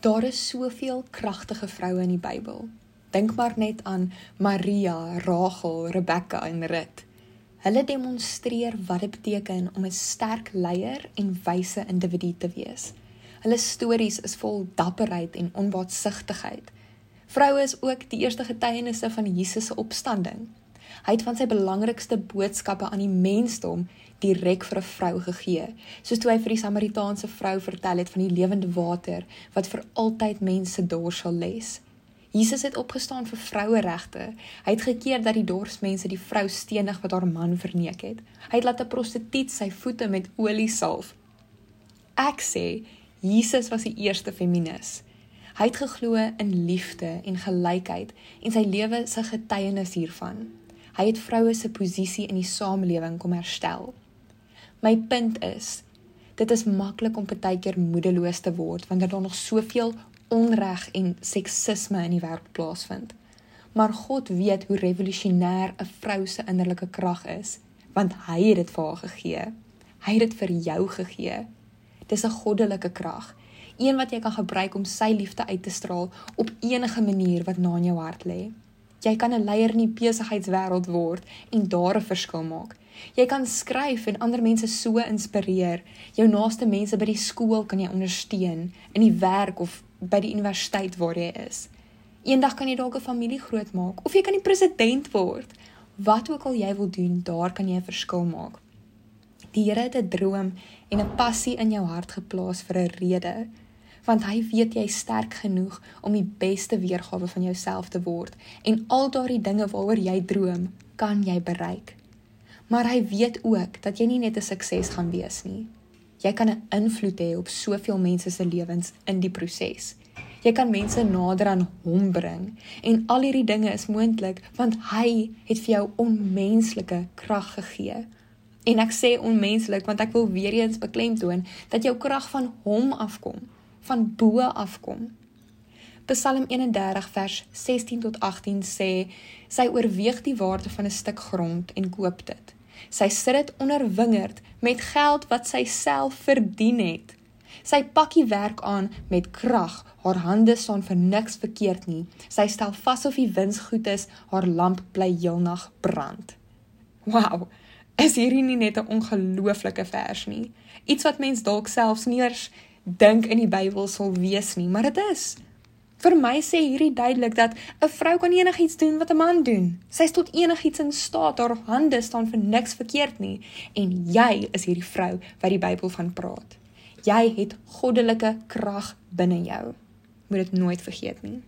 Daar is soveel kragtige vroue in die Bybel. Dink maar net aan Maria, Rachel, Rebekka en Rut. Hulle demonstreer wat dit beteken om 'n sterk leier en wyse individu te wees. Hulle stories is vol dapperheid en onbaatsigtigheid. Vroue is ook die eerste getuienisse van Jesus se opstanding. Hy het van sy belangrikste boodskappe aan die mensdom direk vir 'n vrou gegee, soos toe hy vir die Samaritaanse vrou vertel het van die lewende water wat vir altyd mense dors sal les. Jesus het opgestaan vir vroueregte. Hy het gekeer dat die dorsmense die vrou stenig wat haar man verneek het. Hy het laat 'n prostituut sy voete met olie salf. Ek sê Jesus was die eerste feminis. Hy het geglo in liefde en gelykheid en sy lewe se getuienis hiervan. Hy het vroue se posisie in die samelewing kom herstel. My punt is, dit is maklik om baie keer moedeloos te word wanneer daar nog soveel onreg en seksisme in die wêreld plaasvind. Maar God weet hoe revolusionêr 'n vrou se innerlike krag is, want hy het dit vir haar gegee. Hy het dit vir jou gegee. Dis 'n goddelike krag, een wat jy kan gebruik om sy liefde uit te straal op enige manier wat na in jou hart lê. Jy kan 'n leier in die besigheidswêreld word en daar 'n verskil maak. Jy kan skryf en ander mense so inspireer. Jou naaste mense by die skool kan jy ondersteun, in die werk of by die universiteit waar jy is. Eendag kan jy dalk 'n familie grootmaak of jy kan die president word. Wat ook al jy wil doen, daar kan jy 'n verskil maak. Die Here het 'n droom en 'n passie in jou hart geplaas vir 'n rede want hy weet jy sterk genoeg om die beste weergawe van jouself te word en al daardie dinge waaroor jy droom, kan jy bereik. Maar hy weet ook dat jy nie net 'n sukses gaan wees nie. Jy kan 'n invloed hê op soveel mense se lewens in die proses. Jy kan mense nader aan hom bring en al hierdie dinge is moontlik want hy het vir jou onmenslike krag gegee. En ek sê onmenslik want ek wil weer eens beklemtoon dat jou krag van hom afkom van bo afkom. Psalm 31 vers 16 tot 18 sê sy oorweeg die waarde van 'n stuk grond en koop dit. Sy sit dit onder wingerd met geld wat sy self verdien het. Sy pak die werk aan met krag. Haar hande staan vir niks verkeerd nie. Sy stel vas of die wins goed is, haar lamp bly heelnag brand. Wow. Is hierdie nie net 'n ongelooflike vers nie? Iets wat mens dalk selfs nie eers dink in die Bybel sal wees nie, maar dit is. Vir my sê hierdie duidelik dat 'n vrou kan enigiets doen wat 'n man doen. Sy is tot enigiets in staat. Haar hande staan vir niks verkeerd nie en jy is hierdie vrou wat die Bybel van praat. Jy het goddelike krag binne jou. Moet dit nooit vergeet nie.